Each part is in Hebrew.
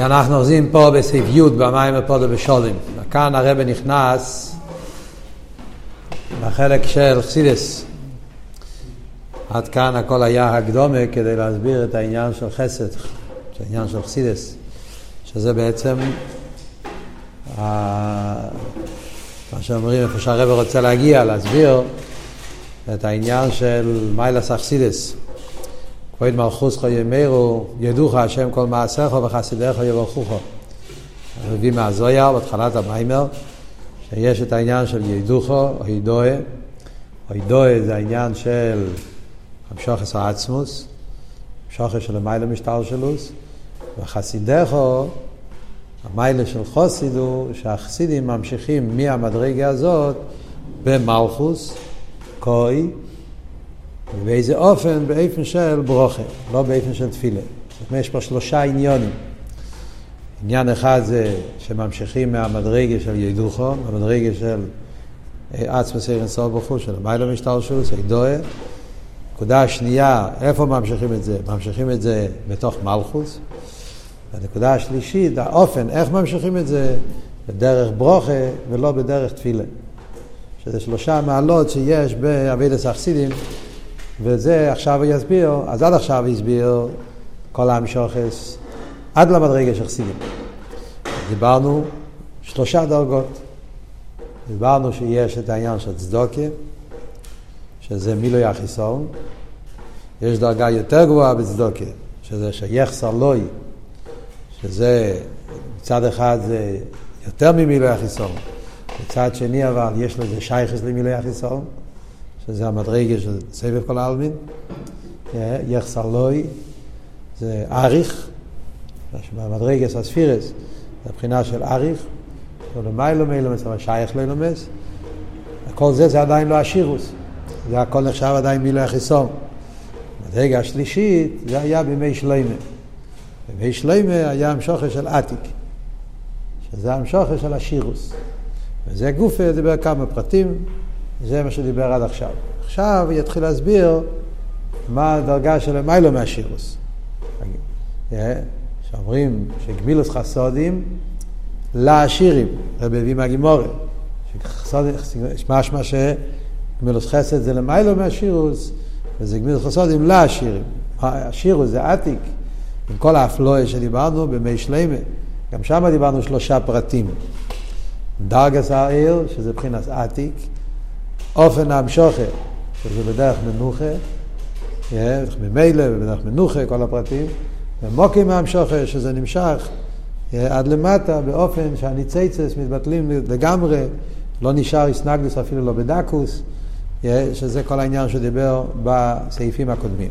אנחנו אוחזים פה בסעיף י' במים ופודו בשולים. כאן הרב נכנס לחלק של חסידס. עד כאן הכל היה הקדומה כדי להסביר את העניין של חסד, את העניין של חסידס, שזה בעצם מה שאומרים, איפה שהרב רוצה להגיע, להסביר את העניין של מיילס אכסידס. כבוד מלכוסך ימירו, ידוך השם כל מעשיך וחסידיך יברכוך. מביא מהזויר בהתחלת המיימר, שיש את העניין של ידוכו, או ידועה. או ידועה זה העניין של המשוכס העצמוס, המשוכס של המיילה משטר שלוס, וחסידךו, המיילה של חוסיד הוא שהחסידים ממשיכים מהמדרגה הזאת במלכוס, קוי, ובאיזה אופן? באופן של ברוכה, לא באופן של תפילה. זאת אומרת, יש פה שלושה עניונים. עניין אחד זה שממשיכים מהמדרגה של ידוכו, המדרגה של עצמא סיירן סוף בחוץ, של המיילו משטר שולוס, הידואה. נקודה השנייה, איפה ממשיכים את זה? ממשיכים את זה בתוך מלכוס. והנקודה השלישית, האופן, איך ממשיכים את זה? בדרך ברוכה ולא בדרך תפילה. שזה שלושה מעלות שיש באבידס אכסידים, וזה עכשיו הוא יסביר, אז עד עכשיו הוא הסביר כל המשוכס עד למדרגה של חסידים. דיברנו שלושה דרגות. דיברנו שיש את העניין של צדוקה, שזה מילוי החיסון. יש דרגה יותר גבוהה בצדוקה, שזה שיחסר לוי, שזה מצד אחד זה יותר ממילוי החיסון. מצד שני אבל יש לזה שייכס למילוי החיסון. שזה המדרגה של סבב כל העלמין, יחסר לוי, זה אריך, במדרגה של הספירס, זה הבחינה של אריך, ולמיילו מילומס, אבל שייך לילומס, כל זה זה עדיין לא השירוס, זה הכל נחשב עדיין מילוי החיסון. המדרגה השלישית, זה היה בימי שליימה. בימי שליימה היה המשוכר של עתיק, שזה המשוכר של השירוס. וזה גופה, דיבר כמה פרטים, זה מה שדיבר עד עכשיו. עכשיו יתחיל להסביר מה הדרגה של המיילו מהשירוס. שאומרים שגמילוס חסודים לעשירים, רבי הביא מהגימורת. משמע שגמילוס חסד זה למיילו מהשירוס, וזה גמילוס חסודים לעשירים. השירוס זה עתיק, עם כל האפלואה שדיברנו במי שלמה. גם שם דיברנו שלושה פרטים. דרגס העיר, שזה מבחינת עתיק, אופן המשוכר, שזה בדרך מנוחה, ממילא ובדרך מנוחה, כל הפרטים, ומוקים המשוכר, שזה נמשך עד למטה באופן שהניציצס מתבטלים לגמרי, לא נשאר איסנגדוס אפילו לא בדקוס, שזה כל העניין שדיבר בסעיפים הקודמים.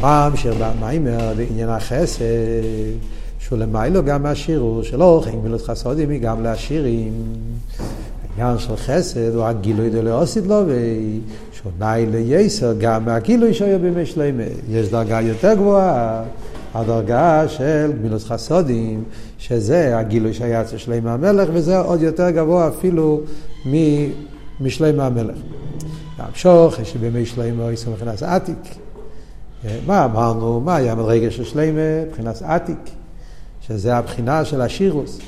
מה ממשיך במיימר בעניין החסד, שהוא למיילו גם מהשירו, שלא הולכים מילות חסודים היא גם לעשירים. העניין של חסד הוא הגילוי דלאוסיד לו, ושונאי לייסר גם מהגילוי שהיה בימי שלמה. יש דרגה יותר גבוהה, הדרגה של גמילוס חסודים, שזה הגילוי שהיה אצל שלמה המלך, וזה עוד יותר גבוה אפילו משלמה המלך. והמשוך, שבימי שלמה יישאו מבחינת עתיק. מה אמרנו? מה היה מדרגה של שלמה? מבחינת עתיק, שזה הבחינה של השירוס.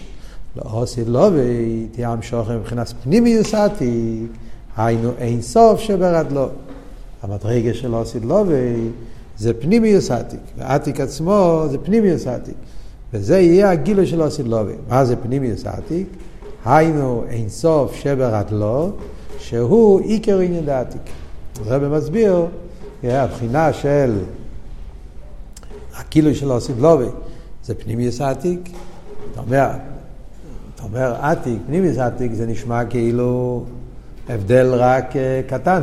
לא עושה לו ותהיה המשוכר מבחינת פנימיוס עתיק, היינו אין סוף שברדלו. המדרגה של עושה לו זה פנימיוס עתיק, ועתיק עצמו זה פנימיוס עתיק. וזה יהיה הגילוי של עושה לו. מה זה פנימיוס עתיק? היינו אין סוף שברדלו, שהוא עיקר עניין דעתיק. הרב מסביר, הבחינה של הגילוי של עושה לו זה פנימיוס עתיק. אתה אומר, אתה אומר עתיק, פנימיוס עתיק, זה נשמע כאילו הבדל רק קטן.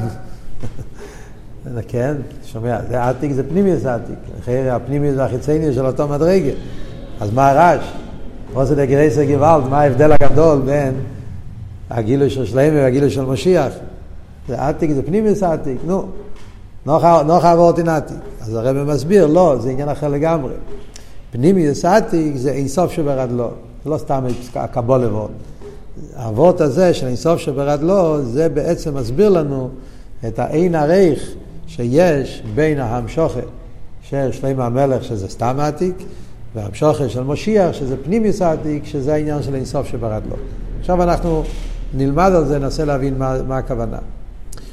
כן, שומע, זה עתיק זה פנימיוס עתיק. אחרי הפנימיוס והחיצייני של אותו מדרגה. אז מה הרעש? פרוסת הגרייסר גוואלד, מה ההבדל הגדול בין הגילוי של שלמה והגילוי של משיח? זה עתיק, זה פנימיוס עתיק, נו. נוח אבורטין עתיק. אז הרב מסביר, לא, זה עניין אחר לגמרי. פנימיוס עתיק זה אינסוף שברדלו. לא סתם הקבולה ועוד. האבות הזה של אינסוף שברדלו, זה בעצם מסביר לנו את האין הרייך שיש בין ההמשוכת של שלמה המלך, שזה סתם עתיק, והמשוכר של מושיח, שזה פנימיוס העתיק, שזה העניין של אינסוף שברד לו. עכשיו אנחנו נלמד על זה, ננסה להבין מה, מה הכוונה.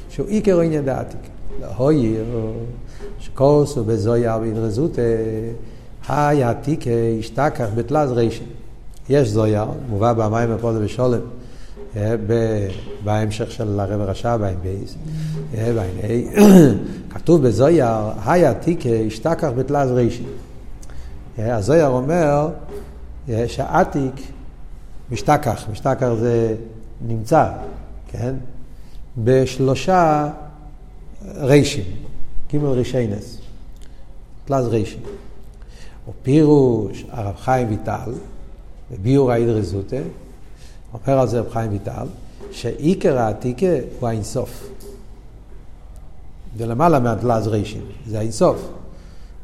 שהוא עיקר עניין דעתיק. להויר, שקורס ובזויר בהדרזות, היי עתיק השתכח בתלז רישן. יש זויר, מובא במים הפועל ושולם, בהמשך של הרב רשע, בעין בייס, בעין כתוב בזויר, היי עתיק השתכח בתלז רישן. הזויר אומר שעתיק משתכח, משתכח זה נמצא, כן? בשלושה רישים, גימל רישיינס, פלז רישים. או פירוש הרב חיים ויטל, בביור האידרי זוטה, אומר על זה רב חיים ויטל, שעיקר העתיקה הוא האינסוף. ולמעלה מהפלז רישים, זה האינסוף.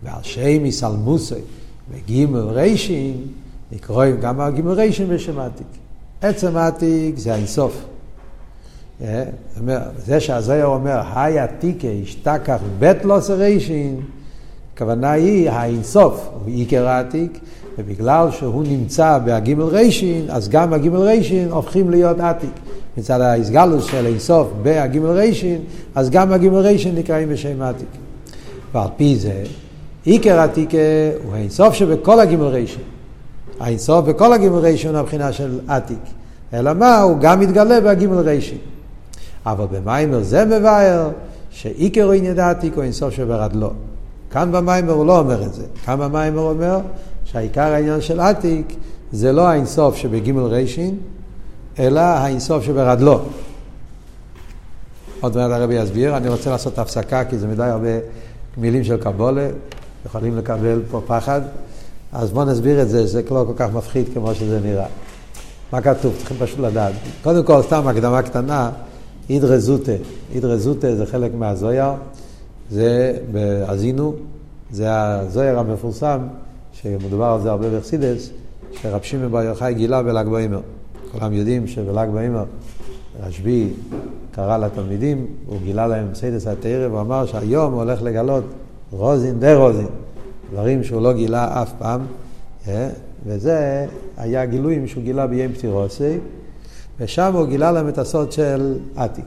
ועל שם יסלמוסי וגימל רישים, נקראים גם הגימל רישים בשם עתיק. עצם העתיק זה האינסוף. זה שהזויר אומר, היי עתיקה השתכח בית לוס רישין, הכוונה היא האינסוף, הוא עיקר העתיק, ובגלל שהוא נמצא בהגימל רישין, אז גם הגימל רישין הופכים להיות עתיק. מצד האיסגלוס של אינסוף בהגימל רישין, אז גם הגימל רישין נקראים בשם עתיק. ועל פי זה, עיקר עתיק הוא האינסוף שבכל הגימל רישין. האינסוף בכל הגימל רישין הוא הבחינה של עתיק. אלא מה? הוא גם מתגלה בהגימל רישין. אבל במיימר זה מבאר שעיקר עניין עתיק הוא אינסוף שברדלו. כאן במיימר הוא לא אומר את זה. כאן במיימר הוא אומר שהעיקר העניין של עתיק זה לא האינסוף שבגימל רישין, אלא האינסוף שברדלו. עוד מעט הרבי יסביר, אני רוצה לעשות הפסקה כי זה מדי הרבה מילים של קבולה, יכולים לקבל פה פחד, אז בואו נסביר את זה, זה לא כל כך מפחיד כמו שזה נראה. מה כתוב? צריכים פשוט לדעת. קודם כל, סתם הקדמה קטנה, אידרא זוטא. אידרא זוטא זה חלק מהזוהר, זה בהאזינו, זה הזוהר המפורסם, שמדובר על זה הרבה בחסידות, שרב שמעון בר יוחאי גילה בל"ג בעומר. כולם יודעים שבל"ג בעומר רשב"י קרא לתלמידים, הוא גילה להם סודות התורה, והוא אמר שהיום הוא הולך לגלות רזין דרזין, דברים שהוא לא גילה אף פעם, אה? וזה היה גילויים שהוא גילה ביום פטירתו, ושם הוא גילה להם את הסוד של עתיק.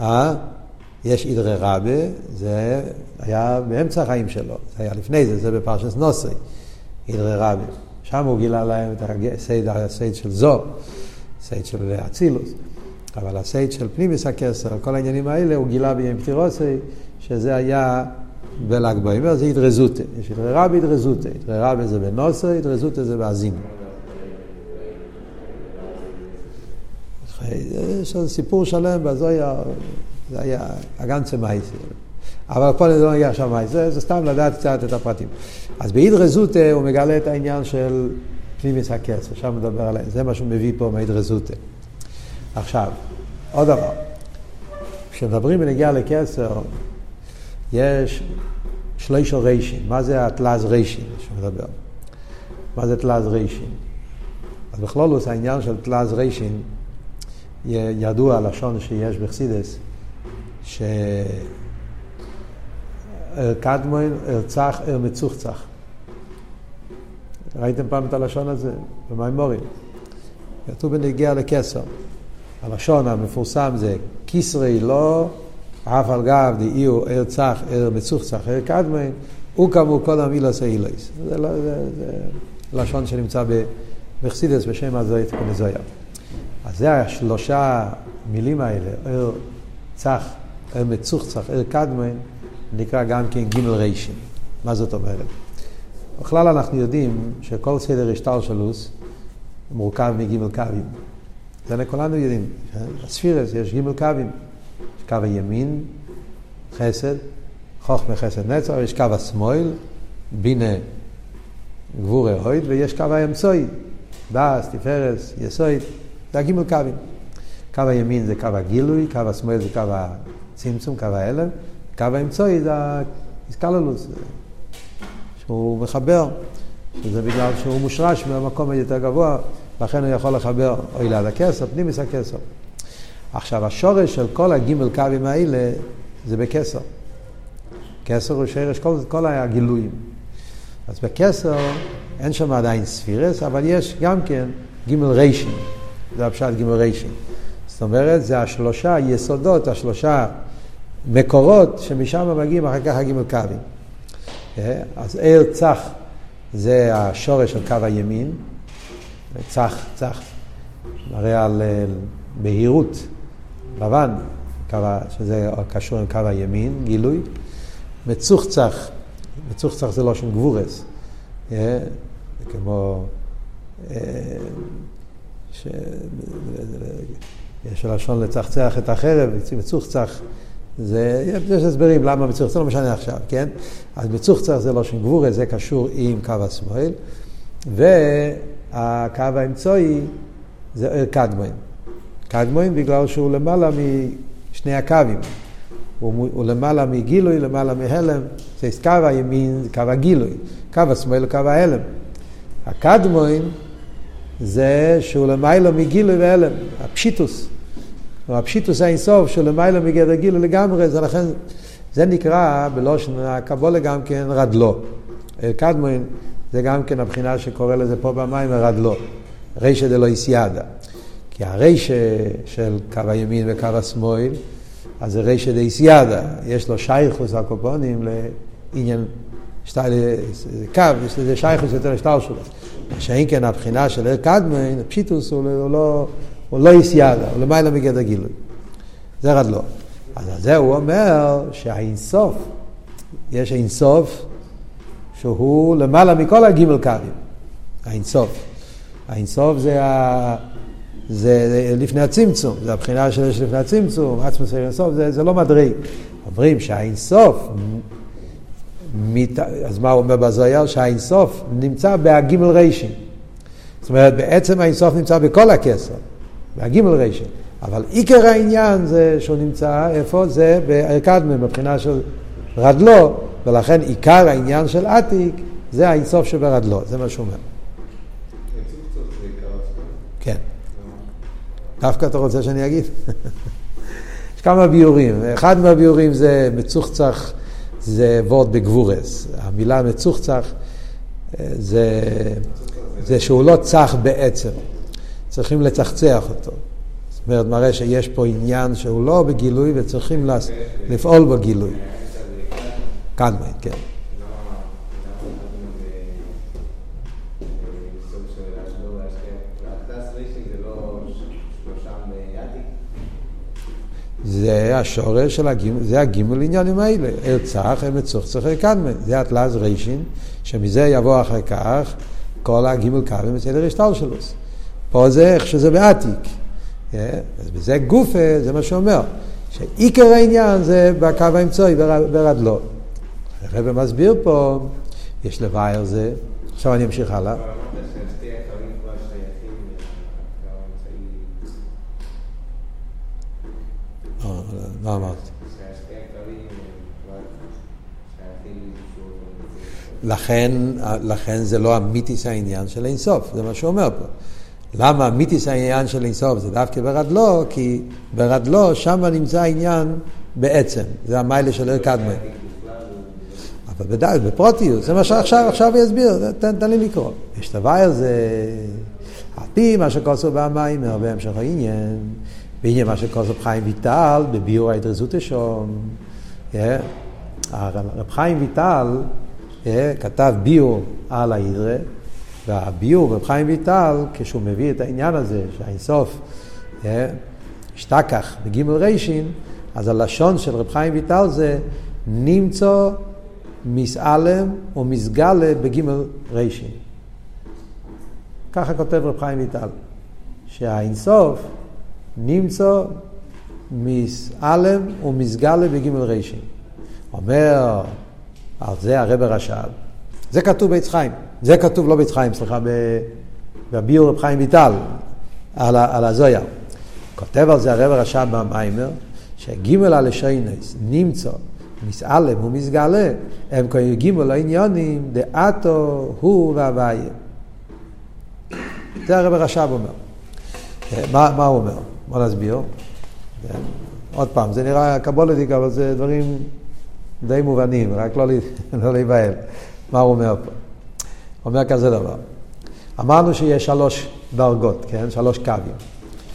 אה? יש אידרא רבא, זה היה באמצע החיים שלו, זה היה לפני זה, זה בפרשת נשא, אידרא רבא. שם הוא גילה להם את הסייד, הסוד של ז״א, הסוד של אצילות. אבל הסייד של פנימיס הכסר, כל העניינים האלה, הוא גילה בים פטירוסי, שזה היה בל"ג בעומר, זה ידרזוטה. יש ידרי רבי, ידרזוטה. ידרי רבי זה בנוסר, ידרזוטה זה באזינו. יש סיפור שלם בזויה, זה היה הגנצה מייסי. אבל פה לא נגיע עכשיו מייסי, זה, סתם לדעת קצת את הפרטים. אז בהידרזוטה הוא מגלה את העניין של פנימיות הכתר, שם מדבר עליהם, זה מה שהוא מביא פה מהאידרא זוטא. עכשיו, עוד דבר, כשמדברים בנגיעה לכתר, יש שלושה רישין, מה זה התלת רישין שמדבר? מה זה תלת רישין? אז בכללות העניין של תלת רישין, ידוע הלשון שיש בחסידות, שקדמון ארצח אר מצוחצח. ראיתם פעם את הלשון הזה במימורים? כתוב בנגיע לכסר. הלשון המפורסם זה כיסרי לא, אף על גב דאיו אר צח אר מצוחצח אר קדמון, הוא כמו כל המילוס האילויס. זה, לא, זה, זה לשון שנמצא בחסידס בשם הזוית כנזויה. אז זה השלושה מילים האלה, אר צח, מצוחצח, אר קדמון, נקרא גם כן גימל ריישים. מה זאת אומרת? בכלל אנחנו יודעים שכל סדר השטלשלוס מורכב מגימל קווים. זה כולנו יודעים. בספירס יש גימל קווים. יש קו הימין, חסד, חוכמה חסד נצר, יש קו השמאל, בינה גבורי הויד, ויש קו האמצעי, דס, תפארס, יסויד, זה הגימל קווים. קו הימין זה קו הגילוי, קו השמאל זה קו הצמצום, קו ההלם, קו האמצעי זה האיסקללוס, שהוא מחבר, שזה בגלל שהוא מושרש מהמקום היותר גבוה, לכן הוא יכול לחבר או ליד הכסר, פנימיס הכסר. עכשיו, השורש של כל הגימל קווים האלה זה בכסר. כסר הוא שרש כל, כל הגילויים. אז בכסר אין שם עדיין ספירס, אבל יש גם כן גימל ריישים, זה הפשט גימל ריישים. זאת אומרת, זה השלושה יסודות, השלושה מקורות, שמשם מגיעים אחר כך הגימל קווים. אה, אז ער צח זה השורש של קו הימין, צח, צח, מראה על אה, בהירות, לבן, שזה קשור עם קו הימין, גילוי. מצוחצח, מצוחצח זה לא שם גבורס, אה, כמו... ש... יש לשון לצחצח את החרב, מצוחצח. זה, יש הסברים למה מצוחצח, זה לא משנה עכשיו, כן? אז מצוחצח זה לא שם גבורה, זה קשור עם קו השמאל, והקו האמצעי זה קדמוין. קדמוין בגלל שהוא למעלה משני הקווים. הוא, הוא למעלה מגילוי, למעלה מהלם. זה קו הימין, קו הגילוי. קו השמאל, קו ההלם. הקדמוין זה שהוא למעלה מגילוי והלם, הפשיטוס. הפשיטוס האינסוף שהוא למעלה מגדר גילוי לגמרי, זה לכן, זה נקרא בלושן הקבולה גם כן רדלו. קדמוין זה גם כן הבחינה שקורא לזה פה במים רדלו. רישא דלא איסיאדה. כי הרישא של קו הימין וקו השמאל, אז זה רישא דאיסיאדה. יש לו שייכוס הקופונים לעניין שטייל, קו, יש לזה שייכוס יותר לשטר שלו. שאין כן הבחינה של ער קדמן, פשיטוס הוא, הוא לא, הוא לא איסיידה, הוא למעלה מגדר גילוי. זה רד לא. אז על זה הוא אומר שהאינסוף, יש אינסוף שהוא למעלה מכל הגימל קווים, האינסוף. האינסוף זה, ה... זה לפני הצמצום, זה הבחינה של לפני הצמצום, עצמוס אינסוף, זה, זה לא מדריג. אומרים שהאינסוף מת... אז מה הוא אומר בזויר? שהאינסוף נמצא בהגימל ריישים. זאת אומרת, בעצם האינסוף נמצא בכל הכסר, בהגימל ריישים. אבל עיקר העניין זה שהוא נמצא, איפה? זה בארקדמן, מבחינה של רדלו, ולכן עיקר העניין של עתיק זה האינסוף שברדלו, זה מה שהוא אומר. כן. דווקא אתה רוצה שאני אגיד? יש כמה ביורים. אחד מהביורים זה מצוחצח זה וורד בגבורס. המילה מצוחצח אה, זה, זה שהוא לא צח בעצם, צריכים לצחצח אותו. זאת אומרת, מראה שיש פה עניין שהוא לא בגילוי וצריכים לפעול בגילוי. קדמן, כן. זה השורש של הגימל, זה הגימל עניינים האלה. ארצח, אמת צוחצח קדמה. זה התלז רישין, שמזה יבוא אחר כך כל הגימל קדמה בסדר השטל שלו. פה זה איך שזה בעתיק. אז בזה גופה, זה מה שאומר. שעיקר העניין זה בקו האמצעי, ברדלו. הרב מסביר פה, יש לבאר זה, עכשיו אני אמשיך הלאה. מה אמרת? לכן, לכן זה לא המיתיס העניין של אינסוף, זה מה שהוא אומר פה. למה המיתיס העניין של אינסוף זה דווקא ברדלו? כי ברדלו שם נמצא העניין בעצם, זה המיילה של ער קדמן. אבל בדי, בפרוטיות, זה מה שעכשיו עכשיו הוא יסביר, תן, תן לי לקרוא. יש דבר הזה, על פי מה שכוסו במים, בהמשך העניין. בעניין מה שכוסף חיים ויטל, בביור ההדרזות השום. הרב חיים ויטל כתב ביור על ההידרה, והביור רב חיים ויטל, כשהוא מביא את העניין הזה, שהאינסוף השתכח בגימל רישין, אז הלשון של רב חיים ויטל זה נמצא מסעלם ומסגלה בגימל רישין. ככה כותב רב חיים ויטל, שהאינסוף נמצא מסעלם ומסגלה בגימל רישי. אומר על זה הרב רש"ב, זה כתוב בעץ חיים, זה כתוב לא בעץ חיים, סליחה, בביור רב חיים ויטל, על, על הזויה. כותב על זה הרב רש"ב במיימר, שגימל הלשיינס נמצא מסעלם ומסגלה, הם כאילו גימל העניונים, דעתו הוא והוויה. זה הרב רש"ב אומר. מה, מה הוא אומר? בוא נסביר. עוד פעם, זה נראה קבולתיק, אבל זה דברים די מובנים, רק לא, לא להיבהל. מה הוא אומר פה? אומר כזה דבר. אמרנו שיש שלוש דרגות, כן? שלוש קווים.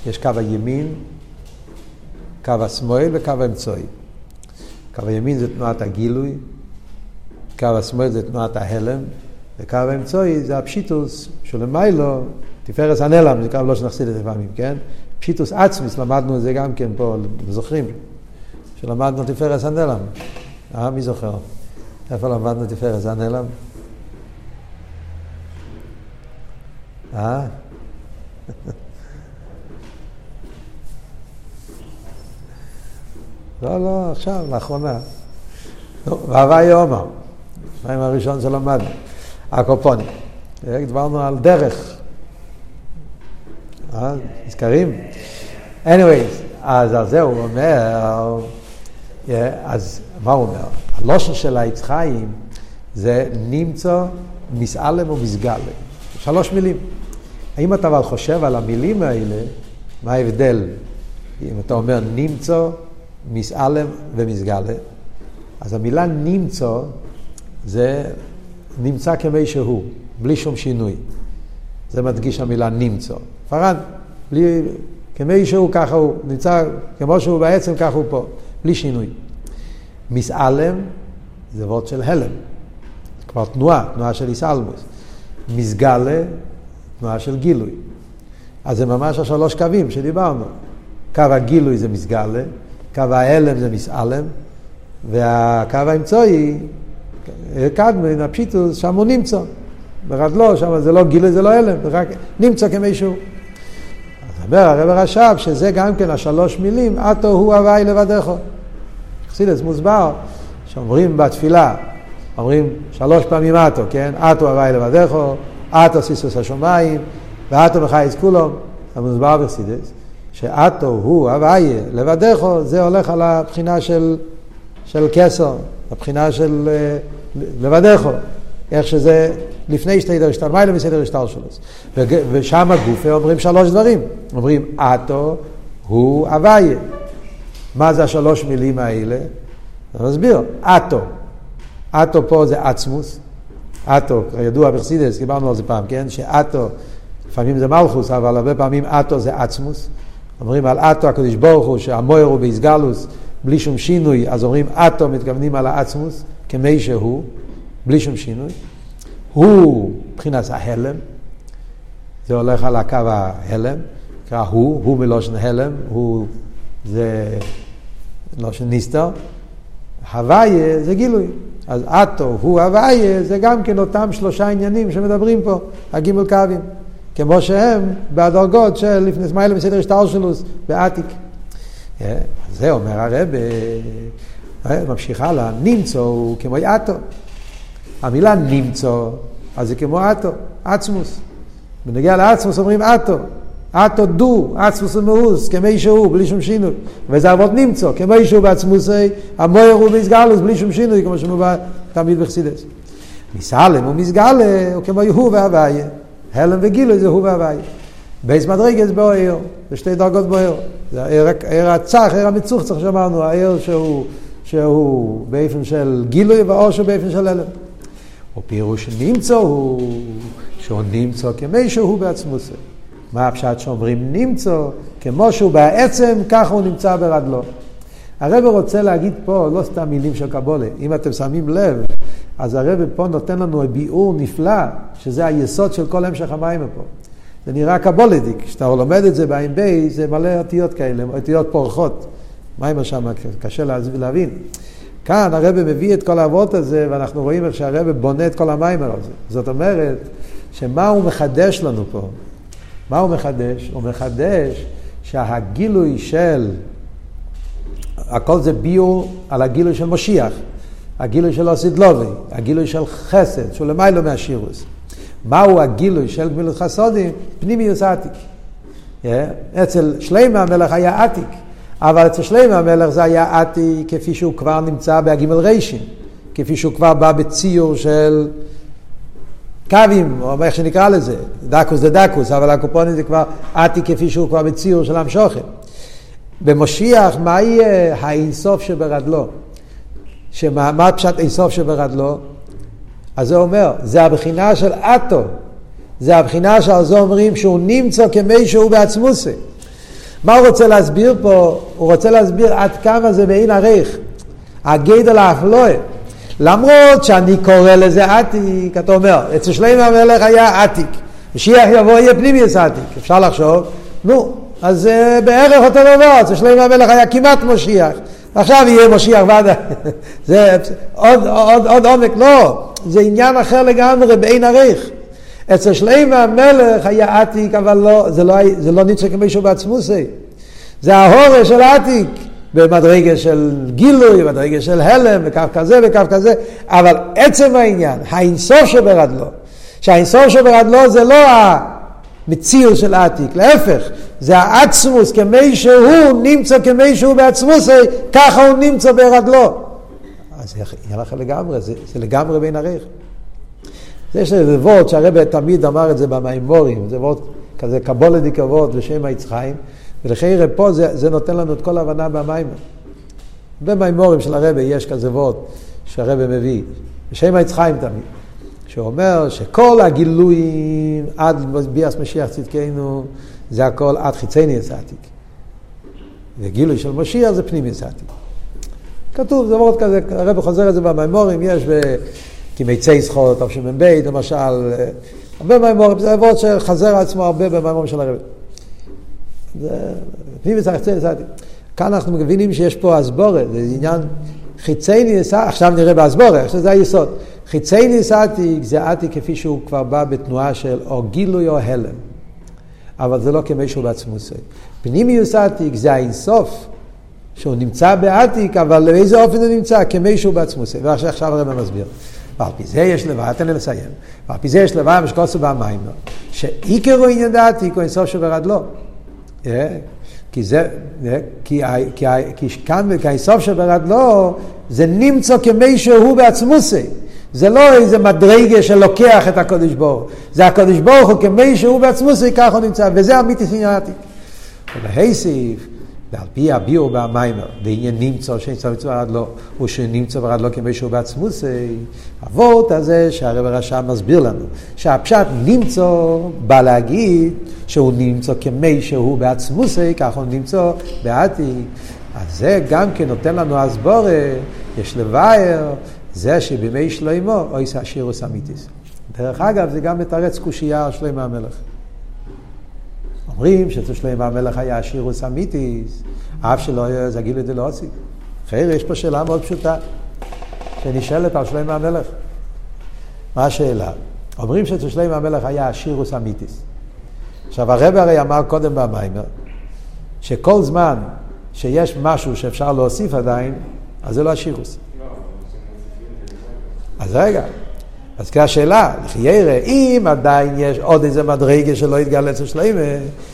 יש קו הימין, קו השמאל וקו האמצעי. קו הימין זה תנועת הגילוי, קו השמאל זה תנועת ההלם, וקו האמצעי זה הפשיטוס שלמיילו, תפארס הנלם, זה קו לא שנחסיד את זה פעמים, כן? פשיטוס עצמיס, למדנו את זה גם כן פה, זוכרים? שלמדנו תפארס הנלם. אה, מי זוכר? איפה למדנו תפארס הנלם? אה? לא, לא, עכשיו, לאחרונה. והוואי עומר, השניים הראשון שלמדנו, הקופונים. דיברנו על דרך. אה, נזכרים? anyways, אז על זה הוא אומר, אז מה הוא אומר? הלושן של העץ חיים זה נמצא, מסעלם ומסגלם. שלוש מילים. האם אתה אבל חושב על המילים האלה, מה ההבדל? אם אתה אומר נמצא, מסעלם ומסגלה, אז המילה נמצא זה נמצא כמי שהוא, בלי שום שינוי. זה מדגיש המילה נמצא. פרד, בלי, כמי שהוא ככה הוא, נמצא כמו שהוא בעצם ככה הוא פה, בלי שינוי. מסעלם זה וורד של הלם, כבר תנועה, תנועה של איסלמוס. מסגלה, תנועה של גילוי. אז זה ממש השלוש קווים שדיברנו. קו הגילוי זה מסגלה, קו ההלם זה מסעלם, והקו האמצעי, קדמן, הפשיטוס, שם הוא נמצא. ברדלו, שם זה לא גילוי, זה לא הלם, זה רק נמצא כמישהו. אז אומר הרב רש"ב שזה גם כן השלוש מילים, עתו הוא הוואי לבדך. חסידס מוסבר, שאומרים בתפילה, אומרים שלוש פעמים עתו, כן? עתו הוואי לבדך, עתו סיסוס השמיים, ועתו מחייס כולו, זה מוסבר בחסידס. שאתו הוא הוויה לבדךו, זה הולך על הבחינה של, של כסר, הבחינה של אה, לבדךו, איך שזה לפני סדר השטר מיילה מסדר השטר שלו. ושם הגופה אומרים שלוש דברים, אומרים אתו הוא הוויה. מה זה השלוש מילים האלה? אני מסביר, אתו. אתו פה זה עצמוס, אתו, ידוע בחסידס, דיברנו על זה פעם, כן? שאתו, לפעמים זה מלכוס, אבל הרבה פעמים אתו זה עצמוס. אומרים על אטו הקדוש ברוך הוא שהמויר הוא באיסגלוס בלי שום שינוי, אז אומרים אטו מתכוונים על העצמוס כמי שהוא, בלי שום שינוי. הוא מבחינת ההלם, זה הולך על הקו ההלם, נקרא הוא, הוא מלושן הלם, הוא זה לושן ניסטר, הוויה זה גילוי. אז אטו, הוא הוויה, זה גם כן אותם שלושה עניינים שמדברים פה, הגימל קווים. כמו שהם בדרגות של לפני סמיילה מסדר שטלשלוס בעתיק. אה, זה אומר הרב, אה, ממשיך הלאה, נמצא הוא כמו אטו. המילה נמצא, אז זה כמו אטו, עצמוס. בנגיע לעצמוס אומרים אטו. אטו דו, עצמוס ומאוס, כמי שהוא, בלי שום שינוי. וזה אבות נמצא, כמי שהוא בעצמוסי, המויר הוא מסגלוס, בלי שום שינוי, כמו שמובא תמיד בחסידס. מסלם הוא מסגלה, הוא כמו יהוא והוויה. הלם וגילוי זה הוא והוואי. בייס מדרגס באוהר, זה שתי דרגות באוהר. זה הער הצח, הער המצוחצח שאמרנו, הער שהוא, שהוא באופן של גילוי והאור שהוא באופן של הלם. ופירוש נמצא הוא, שהוא נמצא כמי שהוא בעצמו זה. מה הפשט שאומרים נמצא, כמו שהוא בעצם, ככה הוא נמצא ברדלו. הרב רוצה להגיד פה לא סתם מילים של קבולה. אם אתם שמים לב, אז הרב פה נותן לנו ביאור נפלא, שזה היסוד של כל המשך המים פה. זה נראה קבולדיק, כשאתה לומד את זה בעין בי, זה מלא אותיות כאלה, אותיות פורחות. מים שם קשה להבין. כאן הרב מביא את כל האבות הזה, ואנחנו רואים איך שהרב בונה את כל המים הזה. זאת אומרת, שמה הוא מחדש לנו פה? מה הוא מחדש? הוא מחדש שהגילוי של, הכל זה ביור על הגילוי של משיח. הגילוי של אוסידלובי, הגילוי של חסד, שהוא למיילו מהשירוס. מהו הגילוי של גמילות חסודים? פנימיוס עתיק. Yeah. אצל שלימה המלך היה עתיק, אבל אצל שלימה המלך זה היה עתיק כפי שהוא כבר נמצא בהגימל ריישים, כפי שהוא כבר בא בציור של קווים, או איך שנקרא לזה, דקוס זה דקוס, אבל הקופונים זה כבר עתיק כפי שהוא כבר בציור של המשוכן. במשיח, מה יהיה האינסוף שברדלו? שמה פשט איסוף שברדלו? אז זה אומר, זה הבחינה של אטו. זה הבחינה שעל זה אומרים שהוא נמצא כמי שהוא בעצמוסי. מה הוא רוצה להסביר פה? הוא רוצה להסביר עד כמה זה בעין עריך. הגדל האפלואה. למרות שאני קורא לזה עתיק, אתה אומר, אצל שלמה המלך היה עתיק. משיח יבוא יהיה פנימיוס עתיק. אפשר לחשוב, נו, אז זה בערך אותו דבר, אצל שלמה המלך היה כמעט משיח. עכשיו יהיה משיח ועד... זה עוד, עוד, עוד עומק, לא, זה עניין אחר לגמרי בעין עריך. אצל שלמה המלך היה עתיק, אבל לא, זה לא, זה לא ניצח כמישהו בעצמוסי. זה ההורש של העתיק. במדרגה של גילוי, במדרגה של הלם, וקו כזה וקו כזה, אבל עצם העניין, האינסוף שברדלו, שהאינסוף שברדלו זה לא המציר של העתיק, להפך, זה העצמוס כמי שהוא נמצא כמי שהוא בעצמוס, ככה הוא נמצא ברדלו. אז זה יהיה לך לגמרי, זה, זה לגמרי בין ערך. יש איזה וורד שהרבא תמיד אמר את זה במימורים, זה וורד כזה קבולדי כבוד בשם היצחיים, ולכן פה זה, זה נותן לנו את כל ההבנה במים. במימורים של הרבי יש כזה וורד שהרבי מביא, בשם היצחיים תמיד, שאומר שכל הגילויים עד ביאס משיח צדקנו, זה הכל עד חיצי נס עתיק. וגילוי של משיח זה פנימי עתיק. כתוב, זה וורד כזה, הרבי חוזר את זה במימורים, יש ב... כמיצי זכות, תשמ"ב, למשל, הרבה מימורים, זה וורד שחזר עצמו הרבה במימורים של הרבי. כאן אנחנו מבינים שיש פה אסבורת, זה עניין חיצי ניסה, עכשיו נראה באסבורת, עכשיו זה היסוד. חיצי ניסעתיק זה עתיק כפי שהוא כבר בא בתנועה של או גילוי או הלם. אבל זה לא כמישהו בעצמו עושה. פנימיוס עתיק זה האינסוף, שהוא נמצא בעתיק, אבל לאיזה אופן הוא נמצא? כמישהו בעצמו עושה. ועכשיו הרב מסביר. ועל פי זה יש לבד, תן לי לסיים. ועל פי זה יש לבד משקוסו במים, שעיקרו עניין דעתיק הוא אינסוף שברדלו. כי זה, כי, כי, כי כאן כאיסוף שברדלו, זה נמצא כמי שהוא בעצמוסי. זה לא איזה מדרגה שלוקח את הקודש ברוך זה הקודש ברוך הוא כמי שהוא בעצמוסי, ככה הוא נמצא, וזה אמיתי סינאטיק. ולהייסיף, ועל פי הביאו והמיימר, ועניין נמצא שאין צו מצווה עד לא, הוא שנמצא ועד לא כמי שהוא בעצמוסי, אבות הזה שהרב הרשם מסביר לנו, שהפשט נמצא בא להגיד שהוא נמצא כמי שהוא בעצמוסי, ככה הוא נמצא בעתיק. אז זה גם כן נותן לנו הסבורה, יש לבאר, זה שבימי שלמה אוי שירוס אמיתיס. דרך אגב, זה גם מתרץ קושייה על שלמה המלך. אומרים שאצל שלמה המלך היה שירוס אמיתיס, אף שלא היה זה גילי דלאוסי. חייר, יש פה שאלה מאוד פשוטה, שנשאלת על שלמה המלך. מה השאלה? אומרים שאצל שלמה המלך היה שירוס אמיתיס. עכשיו הרב הרי אמר קודם במיימר, שכל זמן שיש משהו שאפשר להוסיף עדיין, אז זה לא השירוס. אז רגע, אז כאן השאלה, לחיירה, אם עדיין יש עוד איזה מדרגה שלא יתגלה אצל שלמה,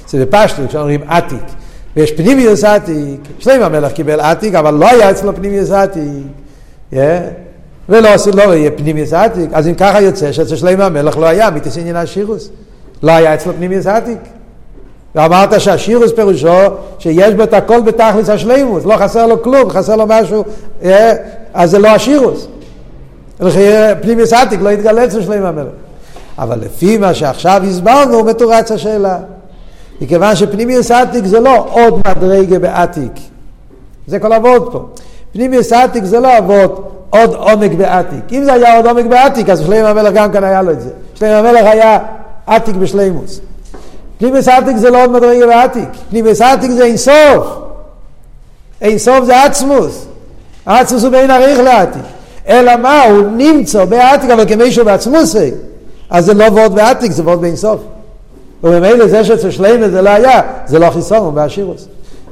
זה בפשטות, כשאומרים עתיק, ויש פנימיוס עתיק, שלמה המלך קיבל עתיק, אבל לא היה אצלו פנימיוס עתיק, yeah? ולא עשו יהיה פנימיוס עתיק, אז אם ככה יוצא שאצל שלמה המלך לא היה מיתוס עניין השירוס, לא היה אצלו פנימיוס עתיק. ואמרת שהשירוס פירושו שיש בו את הכל בתכלס השלימוס, לא חסר לו כלום, חסר לו משהו? אז זה לא השירוס. פנימיוס עתיק לא יתגלה אצל שלמה המלך. אבל לפי מה שעכשיו הסברנו, מתורץ השאלה. מכיוון שפנימיוס עתיק זה לא עוד מדרגה בעתיק. זה כל אבות פה. פנימיוס עתיק זה לא אבות עוד עומק בעתיק. אם זה היה עוד עומק בעתיק, אז שלמה המלך גם כאן היה לו את זה. שלמה המלך היה עתיק בשלימוס. פנימיוס עתיק זה לא עוד מדרגה בעתיק. פנימיוס עתיק זה אינסוף. אינסוף זה עצמוס. עצמוס הוא בין עריך לעתיק. אלא מה, הוא נמצא בעתיק, אבל כמישהו בעצמוסי. אז זה לא ועוד בעתיק, זה ועוד באינסוף. וממילא זה שאצל שלמה זה לא היה, זה לא חיסון, הוא באשירוס.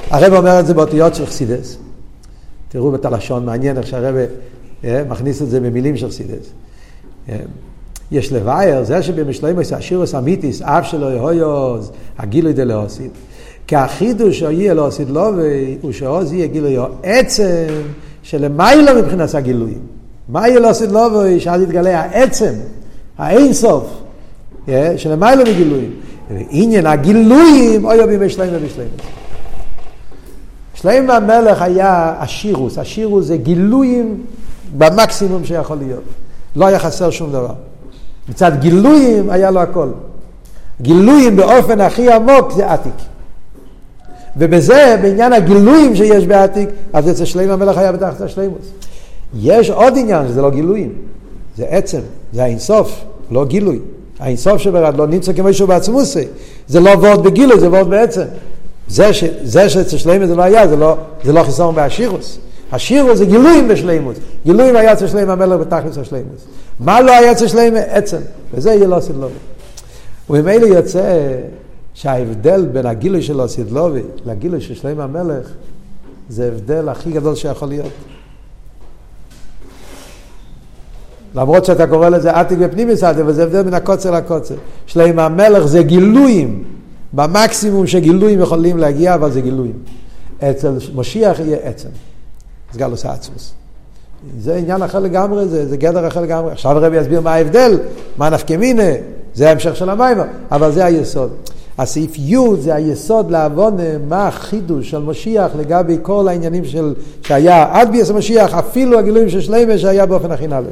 הרב אומר את זה באותיות של חסידס. תראו את הלשון, מעניין איך שהרב אה, מכניס את זה במילים של חסידס. אה, יש לבאר, זה שבמשלמה יש אשירוס אמיתיס, אף שלא יהויוז, הגילוי דלאוסיד. כי החידוש יהיה לאוסיד לא, הוא שעוז יהיה גילוי עצם שלמיילא מבחינת הגילויים. מה יהיה לאוסיד לא, שאז יתגלה העצם, האינסוף, שלמיילא מגילויים. עניין הגילויים, אוי אוי בימי שלמה ושלמה. שלמה המלך היה השירוס, השירוס זה גילויים במקסימום שיכול להיות. לא היה חסר שום דבר. מצד גילויים היה לו הכל. גילויים באופן הכי עמוק זה עתיק. ובזה, בעניין הגילויים שיש בעתיק, אז אצל שלימה המלך היה בתחת השלימוס. יש עוד עניין שזה לא גילויים, זה עצם, זה האינסוף, לא גילוי. האינסוף שברד לא נמצא כמו שהוא בעצמוסי. זה לא וורד בגילוי, זה וורד בעצם. זה, שאצל שלימוס זה לא היה, זה לא, זה לא חיסרון באשירוס. השירוס זה גילויים בשלימוס. גילויים היה אצל שלימה המלך בתכלס השלימוס. מה לא היה אצל שלימה? עצם. וזה יהיה לא סדלובי. וממילא יוצא שההבדל בין הגילוי של הסדלובי לגילוי של שלימה המלך זה ההבדל הכי גדול שיכול להיות. למרות שאתה קורא לזה עתיק ופנימיס עתיק, אבל זה הבדל בין הקוצר לקוצר. שלם המלך זה גילויים, במקסימום שגילויים יכולים להגיע, אבל זה גילויים. אצל משיח יהיה עצם. סגלוס עצמוס. זה עניין אחר לגמרי, זה, זה גדר אחר לגמרי. עכשיו הרבי יסביר מה ההבדל, מה נפקא מינה, זה ההמשך של המים, אבל זה היסוד. הסעיף י' זה היסוד לעוון מה החידוש של משיח לגבי כל העניינים של, שהיה עד ביאס המשיח, אפילו הגילויים של שלמה שהיה באופן הכי נעלה.